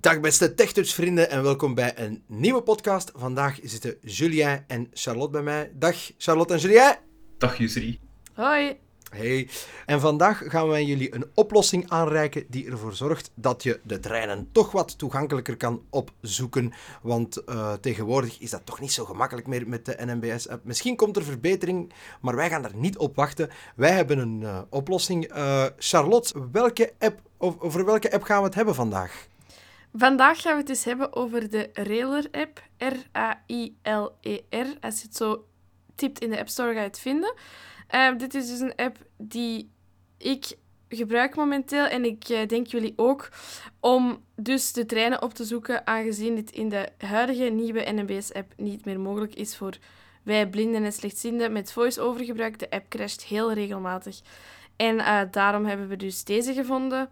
Dag beste TechTouch-vrienden en welkom bij een nieuwe podcast. Vandaag zitten Julien en Charlotte bij mij. Dag Charlotte en Julien. Dag Yusri. Hoi. Hey. En vandaag gaan wij jullie een oplossing aanreiken die ervoor zorgt dat je de treinen toch wat toegankelijker kan opzoeken. Want eh, tegenwoordig is dat toch niet zo gemakkelijk meer met de NMBS-app. Misschien komt er verbetering, maar wij gaan er niet op wachten. Wij hebben een uh, oplossing. Uh, Charlotte, welke app, over welke app gaan we het hebben vandaag? Vandaag gaan we het dus hebben over de Railer-app. R-A-I-L-E-R. Als je het zo typt in de App Store, ga je het vinden. Uh, dit is dus een app die ik gebruik momenteel en ik uh, denk jullie ook, om dus de treinen op te zoeken, aangezien dit in de huidige nieuwe NMBS-app niet meer mogelijk is voor wij blinden en slechtzienden met voice-over gebruik. De app crasht heel regelmatig. En uh, daarom hebben we dus deze gevonden,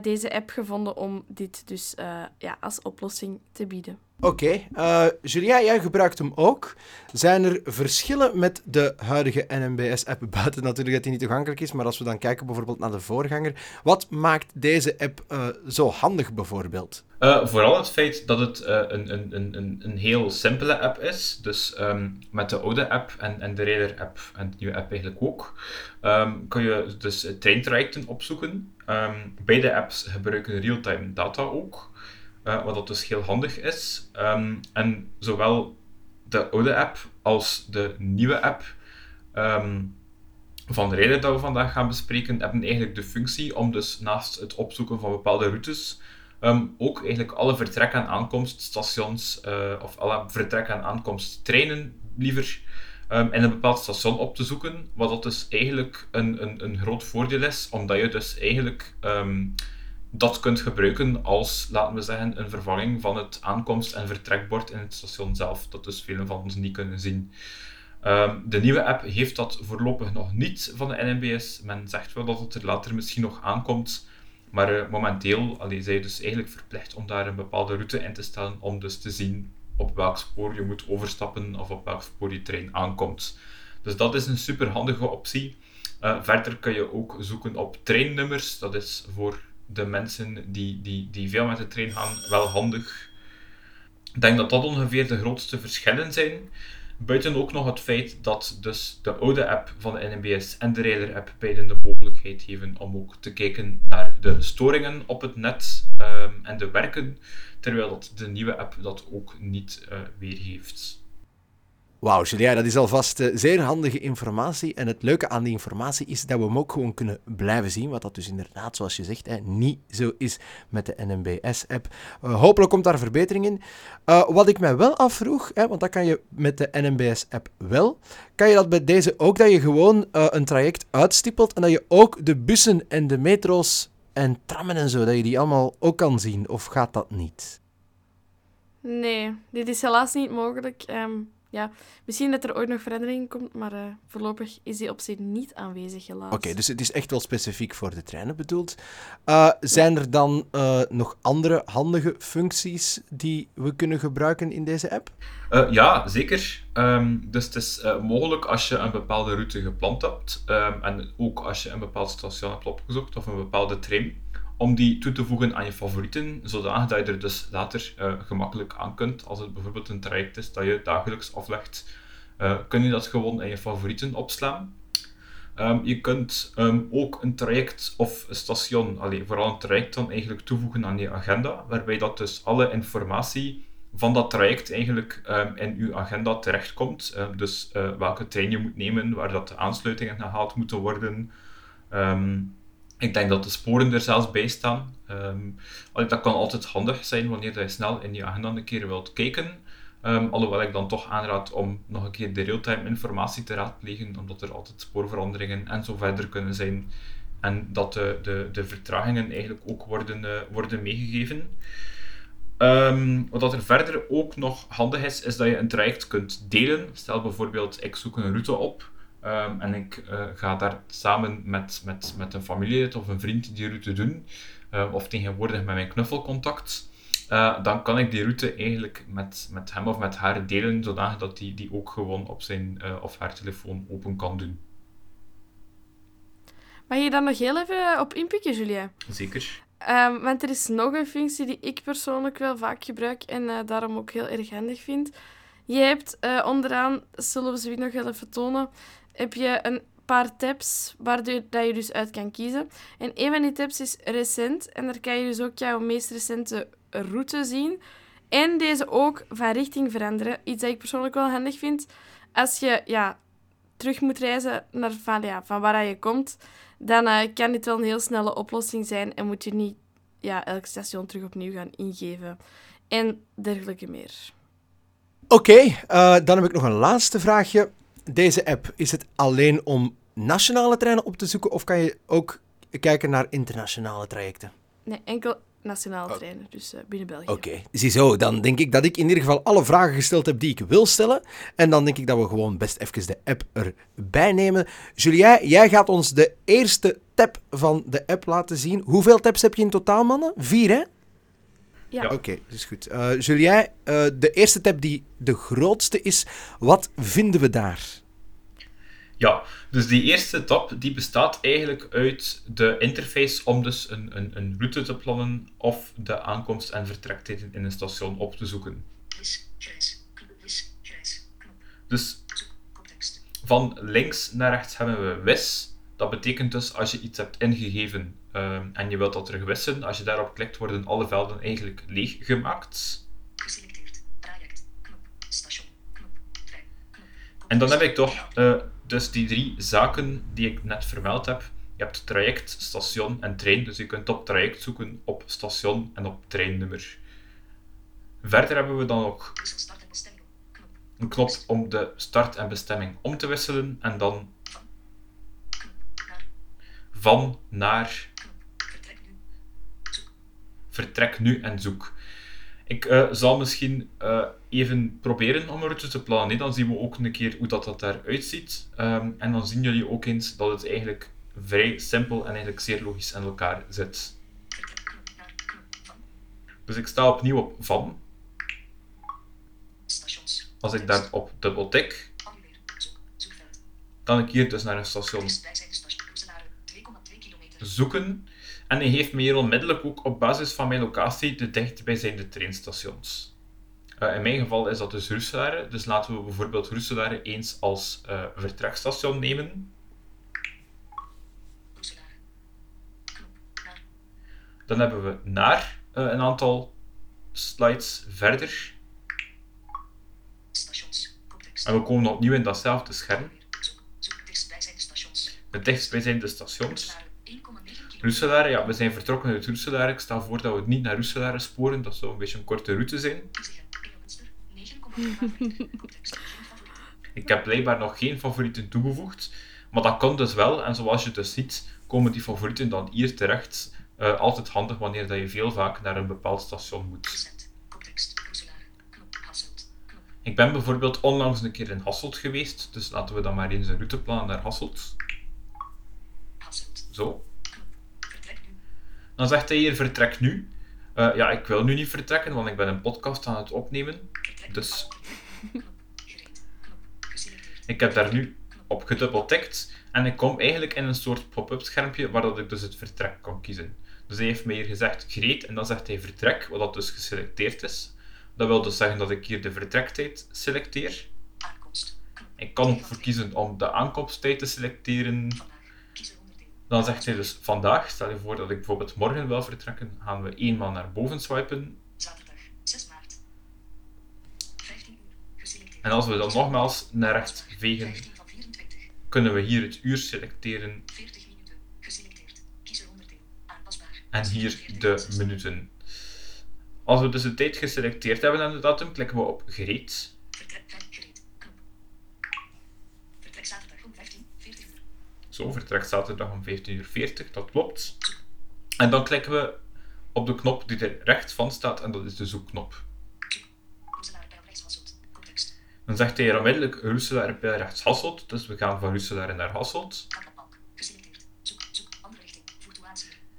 deze app gevonden om dit dus ja, als oplossing te bieden. Oké, okay. uh, Julia, jij gebruikt hem ook. Zijn er verschillen met de huidige NMBS-app? Buiten natuurlijk dat die niet toegankelijk is, maar als we dan kijken bijvoorbeeld naar de voorganger. Wat maakt deze app uh, zo handig bijvoorbeeld? Uh, vooral het feit dat het een, een, een, een heel simpele app is. Dus um, met de oude app en, en de Radar-app en de nieuwe app eigenlijk ook, um, kun je dus treintrajecten opzoeken. Um, beide apps gebruiken real-time data ook. Uh, wat dat dus heel handig is. Um, en zowel de oude app als de nieuwe app um, van de reden dat we vandaag gaan bespreken, hebben eigenlijk de functie om dus naast het opzoeken van bepaalde routes um, ook eigenlijk alle vertrek- en aankomststations, uh, of alle vertrek- en aankomsttreinen liever, in een bepaald station op te zoeken. Wat dat dus eigenlijk een, een, een groot voordeel is, omdat je dus eigenlijk dat kunt gebruiken als, laten we zeggen, een vervanging van het aankomst- en vertrekbord in het station zelf, dat dus velen van ons niet kunnen zien. Um, de nieuwe app heeft dat voorlopig nog niet van de NMBS. Men zegt wel dat het er later misschien nog aankomt, maar uh, momenteel allee, zijn je dus eigenlijk verplicht om daar een bepaalde route in te stellen om dus te zien op welk spoor je moet overstappen of op welk spoor je trein aankomt. Dus dat is een super handige optie. Uh, verder kun je ook zoeken op treinnummers. Dat is voor de mensen die, die, die veel met de trein gaan wel handig. Ik denk dat dat ongeveer de grootste verschillen zijn. Buiten ook nog het feit dat dus de oude app van de NMBS en de Radar app beiden de mogelijkheid geven om ook te kijken naar de storingen op het net um, en de werken, terwijl dat de nieuwe app dat ook niet uh, weergeeft. Wauw, Julia, dat is alvast uh, zeer handige informatie. En het leuke aan die informatie is dat we hem ook gewoon kunnen blijven zien. Wat dat dus inderdaad, zoals je zegt, hè, niet zo is met de NMBS-app. Uh, hopelijk komt daar verbetering in. Uh, wat ik mij wel afvroeg, hè, want dat kan je met de NMBS-app wel. Kan je dat bij deze ook, dat je gewoon een traject uitstippelt en dat je ook de bussen en de metro's en trammen en zo, dat je die allemaal ook kan zien? Of gaat dat niet? Nee, dit is helaas niet mogelijk. Um ja, misschien dat er ooit nog verandering komt, maar uh, voorlopig is die optie niet aanwezig, helaas. Oké, okay, dus het is echt wel specifiek voor de treinen bedoeld. Uh, zijn er dan uh, nog andere handige functies die we kunnen gebruiken in deze app? ja, zeker. Um, dus het is mogelijk als je een bepaalde route gepland hebt um, en ook als je een bepaald station hebt opgezocht of een bepaalde trein om die toe te voegen aan je favorieten, zodanig dat je er dus later uh, gemakkelijk aan kunt. Als het bijvoorbeeld een traject is dat je dagelijks aflegt, uh, kun je dat gewoon in je favorieten opslaan. Um, je kunt um, ook een traject of een station, allee, vooral een traject dan eigenlijk toevoegen aan je agenda, waarbij dat dus alle informatie van dat traject eigenlijk um, in je agenda terechtkomt. dus uh, welke trein je moet nemen, waar dat de aansluitingen gehaald moeten worden, ik denk dat de sporen er zelfs bij staan. Um, dat kan altijd handig zijn wanneer je snel in je agenda een keer wilt kijken. Um, alhoewel ik dan toch aanraad om nog een keer de real-time informatie te raadplegen, omdat er altijd spoorveranderingen en zo verder kunnen zijn. En dat de, de, de vertragingen eigenlijk ook worden, uh, worden meegegeven. Um, wat er verder ook nog handig is, is dat je een traject kunt delen. Stel bijvoorbeeld, ik zoek een route op. Um, en ik uh, ga daar samen met, met, met een familielid of een vriend die route doen, uh, of tegenwoordig met mijn knuffelcontact, uh, dan kan ik die route eigenlijk met, met hem of met haar delen, zodat hij die, die ook gewoon op zijn of haar telefoon open kan doen. Mag je daar nog heel even op inpikken, Julia? Zeker. Ehm, want er is nog een functie die ik persoonlijk wel vaak gebruik en eh, daarom ook heel erg handig vind. Je hebt uh, onderaan, zullen we ze nog wel even tonen, heb je een paar tabs waar dat je dus uit kan kiezen. En een van die tabs is recent en daar kan je dus ook jouw meest recente route zien. En deze ook van richting veranderen. Iets dat ik persoonlijk wel handig vind. Als je ja, terug moet reizen naar van, ja, van waar je komt, dan uh, kan dit wel een heel snelle oplossing zijn en moet je niet ja, elk station terug opnieuw gaan ingeven. En dergelijke meer. Oké, uh, dan heb ik nog een laatste vraagje. Deze app, is het alleen om nationale treinen op te zoeken of kan je ook kijken naar internationale trajecten? Nee, enkel nationale oh. treinen, dus uh, binnen België. Oké, okay. ziezo. Dan denk ik dat ik in ieder geval alle vragen gesteld heb die ik wil stellen. En dan denk ik dat we gewoon best even de app erbij nemen. Julia, jij gaat ons de eerste tab van de app laten zien. Hoeveel tabs heb je in totaal, mannen? Vier, hè? Ja. Oké, okay, dat is goed. Uh, Julien, uh, de eerste tab die de grootste is, wat vinden we daar? Ja, dus die eerste tab die bestaat eigenlijk uit de interface om dus een, een, een route te plannen of de aankomst- en vertrektijden in een station op te zoeken. Dus van links naar rechts hebben we WIS. Dat betekent dus als je iets hebt ingegeven uh, en je wilt dat terug wissen, als je daarop klikt, worden alle velden eigenlijk leeg gemaakt. Geselecteerd. Traject. Knop. Station. Knop. Trein. Knop. En dan heb ik toch uh, dus die drie zaken die ik net vermeld heb. Je hebt traject, station en trein. Dus je kunt op traject zoeken, op station en op treinnummer. Verder hebben we dan ook een knop om de start en bestemming om te wisselen. En dan van naar vertrek nu en zoek. Ik uh, zal misschien uh, even proberen om een route te plannen. Dan zien we ook een keer hoe dat, dat eruit ziet. Um, en dan zien jullie ook eens dat het eigenlijk vrij simpel en eigenlijk zeer logisch in elkaar zit. Dus ik sta opnieuw op van. Als ik daarop dubbel tik, kan ik hier dus naar een station zoeken. En hij geeft me hier onmiddellijk ook op basis van mijn locatie de dichtbijzijnde treinstations. Uh, in mijn geval is dat dus Roeselare, dus laten we bijvoorbeeld Roeselare eens als uh, vertrekstation nemen. Dan hebben we naar uh, een aantal slides verder. En we komen opnieuw in datzelfde scherm. De dichtstbijzijnde stations. Roeselare, ja, we zijn vertrokken uit Roeselare. Ik stel voor dat we niet naar Roeselare sporen. Dat zou een beetje een korte route zijn. Ik heb blijkbaar nog geen favorieten toegevoegd. Maar dat kan dus wel. En zoals je dus ziet, komen die favorieten dan hier terecht. Uh, altijd handig wanneer dat je veel vaak naar een bepaald station moet. Ik ben bijvoorbeeld onlangs een keer in Hasselt geweest. Dus laten we dan maar eens een routeplan naar Hasselt. Zo. Dan zegt hij hier vertrek nu. Uh, ja, ik wil nu niet vertrekken, want ik ben een podcast aan het opnemen. Dus ik heb daar nu op gedubbeltikt en ik kom eigenlijk in een soort pop-up schermpje waar dat ik dus het vertrek kan kiezen. Dus hij heeft me hier gezegd gereed en dan zegt hij vertrek, wat dat dus geselecteerd is. Dat wil dus zeggen dat ik hier de vertrektijd selecteer. Ik kan ook voor kiezen om de aankomsttijd te selecteren. Dan zegt hij dus vandaag, stel je voor dat ik bijvoorbeeld morgen wil vertrekken, gaan we eenmaal naar boven swipen. Zaterdag, 6 maart. 15 uur, geselecteerd. En als we dan nogmaals naar rechts vegen, kunnen we hier het uur selecteren. 40 minuten, geselecteerd. Kies er onderdeel, aanpasbaar. En hier de minuten. Als we dus de tijd geselecteerd hebben en de datum, klikken we op gereed. Zo, vertrekt zaterdag om 15.40 uur, dat klopt. En dan klikken we op de knop die er rechts van staat en dat is de zoekknop. Dan zegt hij er onmiddellijk Roeselaar bij rechts Hasselt, dus we gaan van Roeselaar naar Hasselt.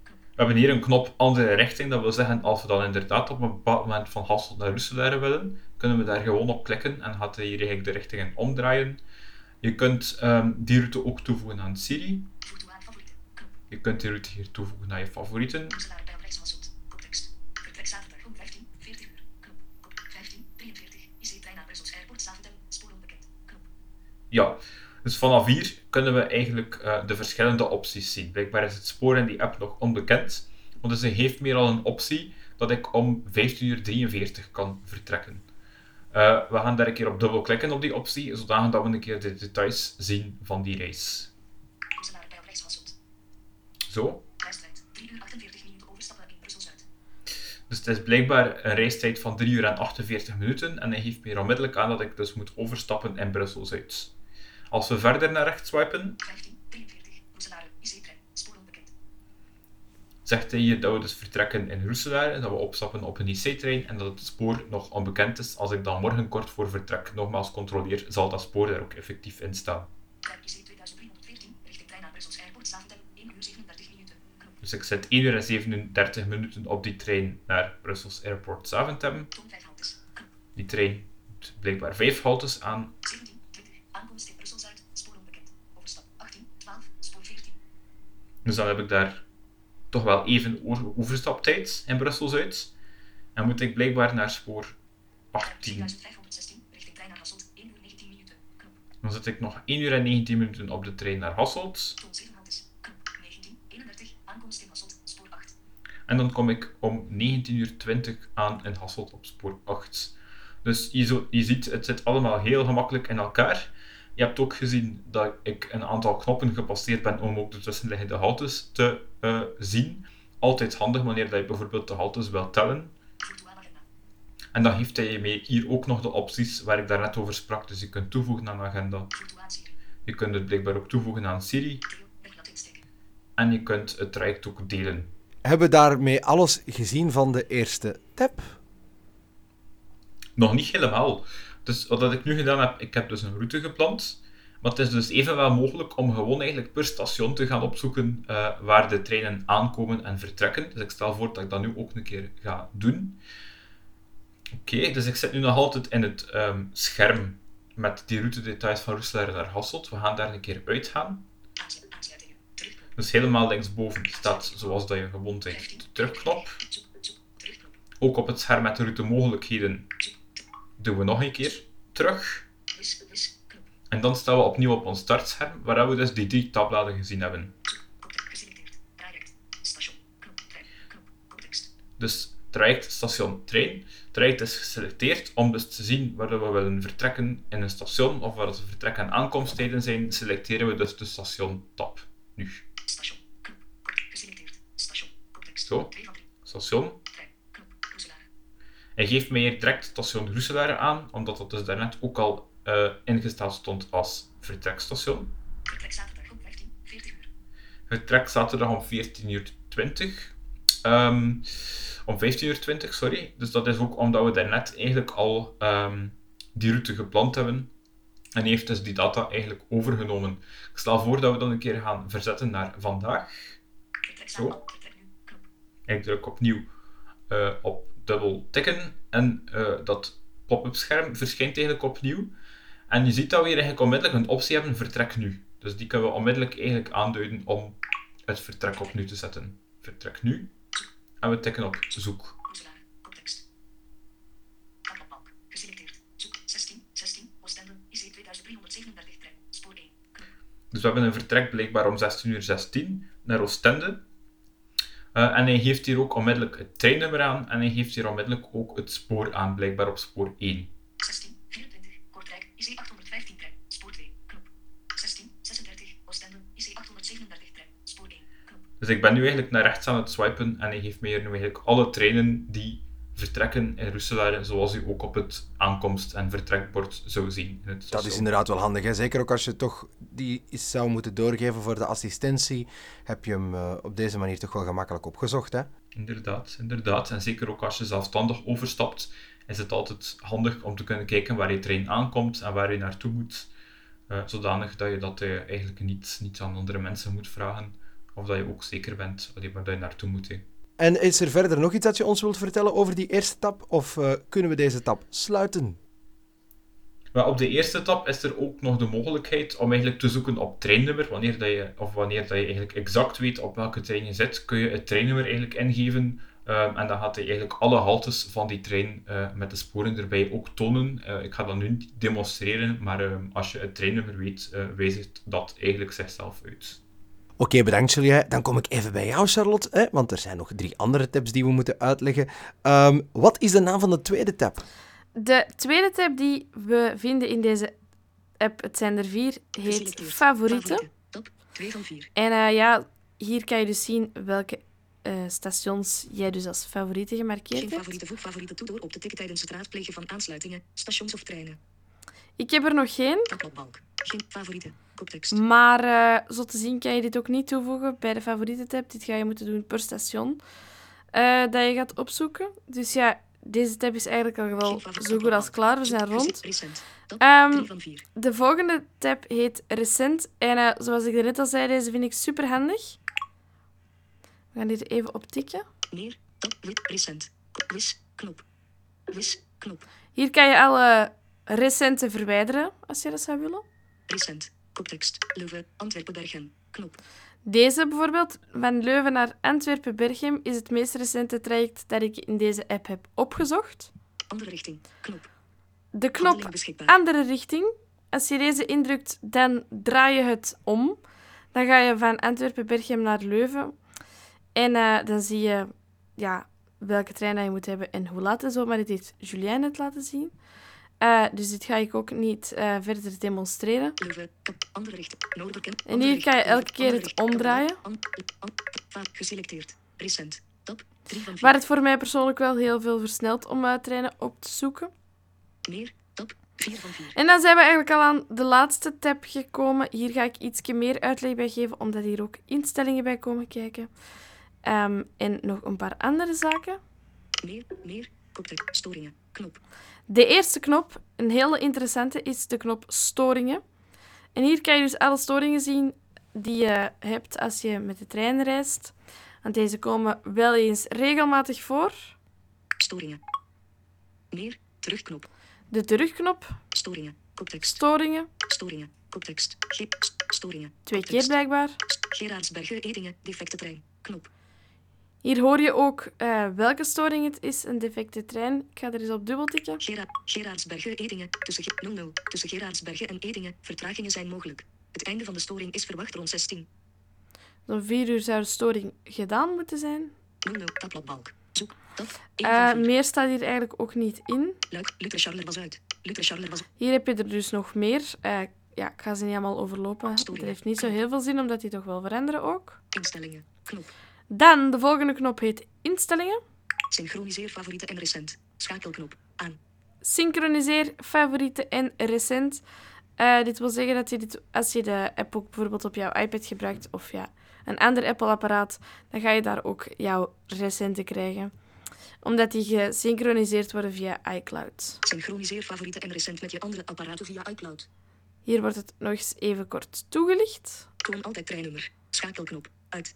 We hebben hier een knop andere richting, dat wil zeggen als we dan inderdaad op een bepaald moment van Hasselt naar Roeselaar willen, kunnen we daar gewoon op klikken en gaat hij hier eigenlijk de richtingen omdraaien. Je kunt um, die route ook toevoegen aan Siri. Je kunt die route hier toevoegen naar je favorieten. rechts Hasselt. Koptekst. Vertrek zaterdag om 15, 40 uur. Knop. Kop 15, 43. IC-trein naar Brussels Airport, Zaventem. Spoor onbekend. Knop. Ja, dus vanaf hier kunnen we eigenlijk eh, de verschillende opties zien. Blijkbaar is het spoor in die app nog onbekend, want ze geeft meer al een optie dat ik om 15.43 uur kan vertrekken. Eh, we gaan daar een keer op dubbelklikken op die optie, zodat we een keer de details zien van die Hasselt. Zo. Reistijd 3 uur 48 minuten overstappen in Brussel-Zuid. Dus het is blijkbaar een reistijd van 3 uur en 48 minuten en hij geeft me onmiddellijk aan dat ik dus moet overstappen in Brussel-Zuid. Als we verder naar rechts swipen, 15, 43. Roeselaar, IC-trein. Spoor onbekend. Zegt hij hier dat we dus vertrekken in Roeselaar, dat we opstappen op een IC-trein en dat het spoor nog onbekend is. Als ik dan morgen kort voor vertrek nogmaals controleer, zal dat spoor daar ook effectief in staan. IC 2314. Richting trein naar Brussels Airport, Zaventem. 1 uur 37 minuten. Dus ik zit 1 uur en 37 minuten op die trein naar Brussels Airport Zaventem. Toon 5 haltes. Knop. Die trein doet blijkbaar 5 haltes aan. 17, 20. Aankomst in Brussel-Zuid. Spoor onbekend. Overstap 18, 12. Spoor 14. Dus dan heb ik daar toch wel even overstaptijd in Brussel-Zuid. En moet ik blijkbaar naar spoor Trein 18. 7516. Richting trein naar Hasselt. 1 uur 19 minuten. Knop. Dan zit ik nog 1 uur en 19 minuten op de trein naar Hasselt. Toon 7 haltes. Knop. 19, 31. Aankomst in Hasselt. Spoor 8. En dan kom ik om 19.20 uur aan in Hasselt op spoor 8. Dus je, zo, je ziet, het zit allemaal heel gemakkelijk in elkaar. Je hebt ook gezien dat ik een aantal knoppen gepasseerd ben om ook de tussenliggende haltes te eh, zien. Altijd handig wanneer dat je bijvoorbeeld de haltes wil tellen. En dan geeft hij je mee hier ook nog de opties waar ik daarnet over sprak. Dus je kunt toevoegen aan agenda. Je kunt het blijkbaar ook toevoegen aan Siri. En je kunt het traject ook delen. Hebben we daarmee alles gezien van de eerste tab? Nog niet helemaal. Dus wat ik nu gedaan heb, ik heb dus een route gepland. Maar het is dus evenwel mogelijk om gewoon eigenlijk per station te gaan opzoeken eh, waar de treinen aankomen en vertrekken. Dus ik stel voor dat ik dat nu ook een keer ga doen. Oké, dus ik zit nu nog altijd in het ehm, scherm met die route details van Roeselaar naar Hasselt. We gaan daar een keer uitgaan. Dus helemaal linksboven staat, zoals dat je gewoon 15. de terugknop. Ook op het scherm met de route mogelijkheden. Doen we nog een keer terug. En dan staan we opnieuw op ons startscherm, waar we dus die drie tabbladen gezien hebben. Station. Dus traject, station, trein. Traject is geselecteerd om dus te zien waar we willen vertrekken in een station of waar het vertrek- en aankomsttijden zijn. Selecteren we dus de station-tab. Nu. Station. Geselecteerd. Station. Zo. 2 van 3. Station. Hij geeft mij hier direct station Roeselaar aan, omdat dat dus daarnet ook al eh, ingesteld stond als vertrekstation. Vertrek zaterdag om 15, 40 uur. Vertrek zaterdag om 14.20 uur. Ehm, om 15.20 uur, sorry. Dus dat is ook omdat we daarnet eigenlijk al ehm, die route gepland hebben. En heeft dus die data eigenlijk overgenomen. Ik stel voor dat we dan een keer gaan verzetten naar vandaag. Vertrek Zo. zaterdag. Vertrek nu. Knop. Ik druk opnieuw eh, op dubbel tikken en eh, dat pop-up scherm verschijnt eigenlijk opnieuw. En je ziet dat we hier eigenlijk onmiddellijk een optie hebben, vertrek nu. Dus die kunnen we onmiddellijk eigenlijk aanduiden om het vertrek op nu te zetten. Vertrek nu. En we tikken op zoek. Roeselaar. Koptekst. Kaplatbalk. Geselecteerd. Zoek. 16, 16. Oostende. IC 2337 trein. Spoor 1. Knop. Dus we hebben een vertrek blijkbaar om 16.16 uur 16 naar Oostende. Eh, en hij geeft hier ook onmiddellijk het treinnummer aan en hij geeft hier onmiddellijk ook het spoor aan, blijkbaar op spoor 1. 16, 24. Kortrijk. IC 815 trein. Spoor 2. Knop. 16, 36. Oostende. IC 837 trein. Spoor 1. Knop. Dus ik ben nu eigenlijk naar rechts aan het swipen en hij geeft mij hier nu eigenlijk alle treinen die vertrekken in Roeselaar, zoals u ook op het aankomst- en vertrekbord zou zien. In Dat is inderdaad wel handig. Hè? Zeker ook als je toch die zou moeten doorgeven voor de assistentie, heb je hem eh, op deze manier toch wel gemakkelijk opgezocht. Hè? Inderdaad, inderdaad. En zeker ook als je zelfstandig overstapt, is het altijd handig om te kunnen kijken waar je trein aankomt en waar je naartoe moet. Eh, zodanig dat je dat eh, eigenlijk niet, niet aan andere mensen moet vragen. Of dat je ook zeker bent waar je naartoe moet. hè. En is er verder nog iets dat je ons wilt vertellen over die eerste tab? Of eh, kunnen we deze tab sluiten? Maar op de eerste tab is er ook nog de mogelijkheid om eigenlijk te zoeken op treinnummer. Wanneer, dat je, of wanneer dat je eigenlijk exact weet op welke trein je zit, kun je het treinnummer eigenlijk ingeven. Ehm, en dan gaat hij eigenlijk alle haltes van die trein eh, met de sporen erbij ook tonen. Eh, ik ga dat nu demonstreren, maar ehm, als je het treinnummer weet, uh, wijzigt dat eigenlijk zichzelf uit. Oké, bedankt Julia. Dan kom ik even bij jou, Charlotte, hè, want er zijn nog drie andere tabs die we moeten uitleggen. Um, wat is de naam van de tweede tab? De tweede tab die we vinden in deze app, het zijn er vier, heet Favorieten. Top 2 van 4. En uh, ja, hier kan je dus zien welke uh, stations jij dus als favoriete gemarkeerd Geen hebt. favoriete voeg favoriete toe door op te tikken tijdens het raadplegen van aansluitingen, stations of treinen. Ik heb er nog geen. Geen. Koptekst. maar uh, zo te zien kan je dit ook niet toevoegen bij de favoriete tab. Dit ga je moeten doen per station uh, dat je gaat opzoeken. Dus ja, deze tab is eigenlijk al wel zo goed als klaar. We zijn rond. Recent. Top Um, 3 van 4. de volgende tab heet Recent. En uh, zoals ik net al zei, deze vind ik super handig. We gaan hier even op tikken. Meer. Top. Recent. Wis. Knop. Wis. Knop. Hier kan je alle recente verwijderen, als je dat zou willen. Recent. Koptekst. Leuven. Antwerpen Bergen. Knop. Deze bijvoorbeeld, van Leuven naar Antwerpen-Berchem, is het meest recente traject dat ik in deze app heb opgezocht. Andere richting. Knop. De knop andere richting, als je deze indrukt, dan draai je het om. Dan ga je van Antwerpen-Berchem naar Leuven. En eh, dan zie je ja, welke trein dat je moet hebben en hoe laat en zo. Maar dit heeft Julien net laten zien. Eh, dus dit ga ik ook niet eh, verder demonstreren. En hier kan je elke keer het omdraaien. Geselecteerd. Recent. Top 3 van 4. Waar het voor mij persoonlijk wel heel veel versnelt om uh, treinen op te zoeken. Meer. Top 4 van 4. En dan zijn we eigenlijk al aan de laatste tab gekomen. Hier ga ik iets meer uitleg bij geven, omdat hier ook instellingen bij komen kijken. Um, en nog een paar andere zaken. Meer. Meer. Koptekst. Storingen. Knop. De eerste knop, een hele interessante, is de knop storingen. En hier kan je dus alle storingen zien die je hebt als je met de trein reist. Want deze komen wel eens regelmatig voor. Storingen. Meer. Terugknop. De terugknop, Storingen. Koptekst. storingen, Storingen. Koptekst. Ge st- storingen. twee keer Koptekst. blijkbaar. Gerardsbergen, Edingen, defecte trein. Knop. Hier hoor je ook uh, welke storing het is, een defecte trein. Ik ga er eens op dubbel tikken. Gera Gerardsbergen, Edingen, tussen Ge 00. Tussen Gerardsbergen en Edingen. Vertragingen zijn mogelijk. Het einde van de storing is verwacht rond 16. Zo'n vier uur zou de storing gedaan moeten zijn. 00. Tabbladbalk. Zoek. Tab. 1 Uh, 4. meer staat hier eigenlijk ook niet in. Luik. Luther Charler was uit. Luther Charler was Hier heb je er dus nog meer. Uh, ja, ik ga ze niet allemaal overlopen. Het heeft niet zo heel veel zin, omdat die toch wel veranderen ook. Instellingen. Knop. Dan, de volgende knop heet instellingen. Synchroniseer favorieten en recent. Schakelknop. Aan. Synchroniseer favorieten en recent. Uh, dit wil zeggen dat je dit, als je de app ook bijvoorbeeld op jouw iPad gebruikt of ja, een ander Apple-apparaat, dan ga je daar ook jouw recente krijgen. Omdat die gesynchroniseerd worden via iCloud. Synchroniseer favorieten en recent met je andere apparaten via iCloud. Hier wordt het nog eens even kort toegelicht. Toon altijd treinnummer. Schakelknop. Uit.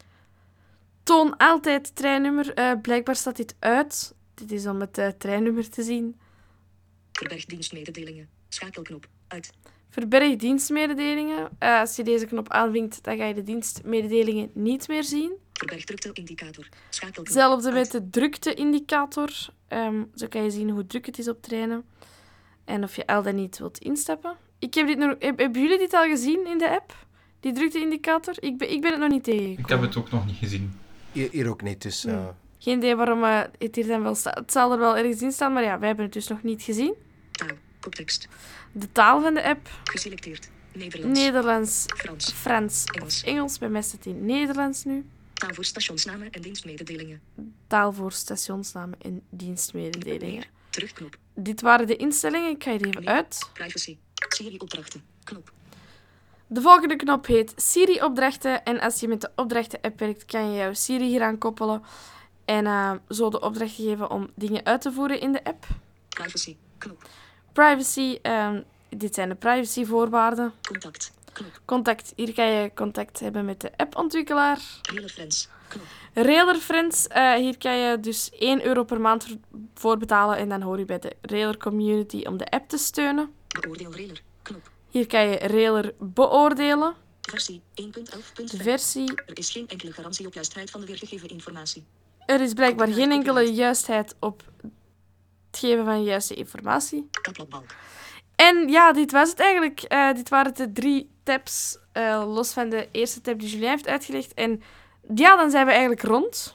Toon altijd treinnummer. Uh, blijkbaar staat dit uit. Dit is om het uh, treinnummer te zien. Verberg dienstmededelingen. Schakelknop. Uit. Verberg dienstmededelingen. Uh, als je deze knop aanvinkt, dan ga je de dienstmededelingen niet meer zien. Verberg drukte-indicator. Schakelknop. Hetzelfde met de drukte-indicator. Um, zo kan je zien hoe druk het is op treinen. En of je al dan niet wilt instappen. Ik heb dit nog... Heb, hebben jullie dit al gezien in de app? Die drukte-indicator? Ik ben, ik ben het nog niet tegengekomen. Ik heb het ook nog niet gezien. Hier, hier ook niet, dus... Uh... Geen idee waarom uh, het hier dan wel staat. Het zal er wel ergens in staan, maar ja, wij hebben het dus nog niet gezien. Taal. Koptekst. De taal van de app. Geselecteerd. Nederlands. Nederlands, Frans. Frans Engels. Engels. Bij mij staat het in Nederlands nu. Taal voor stationsnamen en dienstmededelingen. Taal voor stationsnamen en dienstmededelingen. Terugknop. Dit waren de instellingen. Ik ga er even uit. Privacy. Siri opdrachten. Knop. De volgende knop heet Siri-opdrachten. En als je met de opdrachten-app werkt, kan je jouw Siri hier aan koppelen. En uh, zo de opdracht geven om dingen uit te voeren in de app. Privacy. Knop. Privacy. Um, dit zijn de privacyvoorwaarden. Contact. Knop. Contact. Hier kan je contact hebben met de appontwikkelaar. Hele friends. Knop. Railer Friends. Uh, hier kan je dus 1 euro per maand voor betalen. En dan hoor je bij de Railer Community om de app te steunen. Beoordeel Railer. Knop. Hier kan je Railer beoordelen. Versie 1.11.5. Versie. Er is geen enkele garantie op juistheid van de weergegeven informatie. Er is blijkbaar geen enkele juistheid op het geven van juiste informatie. Kaplatbalk. En ja, dit was het eigenlijk. Eh, dit waren de drie tabs, eh, los van de eerste tab die Julien heeft uitgelegd. En ja, dan zijn we eigenlijk rond.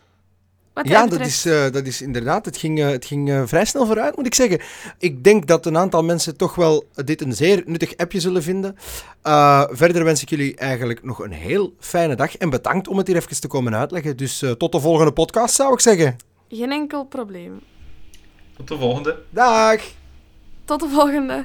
Wat Ja, dat is, eh, dat is inderdaad. Het ging, eh, het ging eh, vrij snel vooruit, moet ik zeggen. Ik denk dat een aantal mensen toch wel dit een zeer nuttig appje zullen vinden. Eh, verder wens ik jullie eigenlijk nog een heel fijne dag. En bedankt om het hier even te komen uitleggen. Dus eh, tot de volgende podcast, zou ik zeggen. Geen enkel probleem. Tot de volgende. Dag! Tot de volgende.